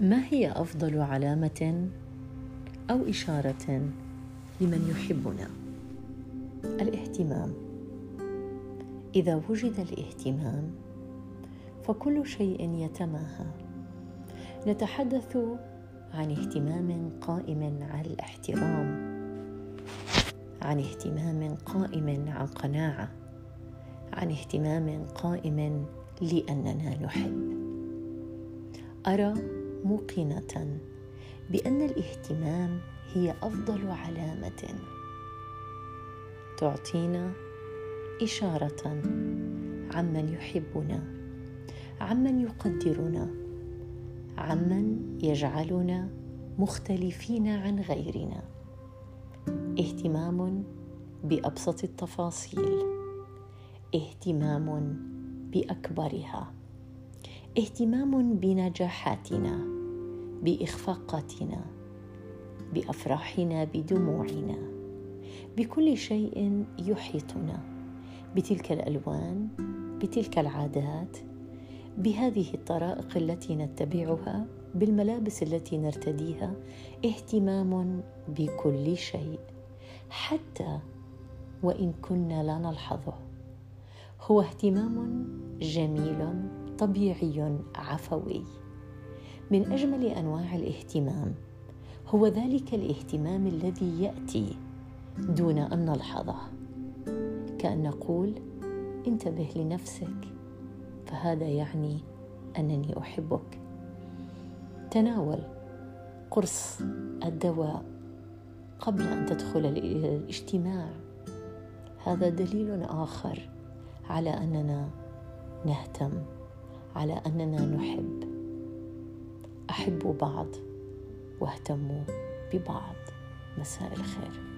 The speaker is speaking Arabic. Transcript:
ما هي أفضل علامة أو إشارة لمن يحبنا؟ الاهتمام. إذا وجد الاهتمام فكل شيء يتماهى. نتحدث عن اهتمام قائم على الاحترام عن اهتمام قائم عن قناعه عن اهتمام قائم لأننا نحب. أرى موقنة بأن الاهتمام هي أفضل علامة تعطينا إشارة عمن يحبنا عمن يقدرنا عمن يجعلنا مختلفين عن غيرنا. اهتمام بأبسط التفاصيل. اهتمام بأكبرها. اهتمام بنجاحاتنا. بإخفاقاتنا بأفراحنا بدموعنا بكل شيء يحيطنا بتلك الألوان بتلك العادات بهذه الطرائق التي نتبعها بالملابس التي نرتديها اهتمام بكل شيء. حتى وإن كنا لا نلحظه هو اهتمام جميل طبيعي عفوي. من أجمل أنواع الاهتمام. هو ذلك الاهتمام الذي يأتي دون أن نلحظه. كأن نقول انتبه لنفسك فهذا يعني أنني أحبك. تناول قرص الدواء قبل أن تدخل الاجتماع. هذا دليل آخر على أننا نهتم على أننا نحب. أحبوا بعض واهتموا ببعض. مساء الخير.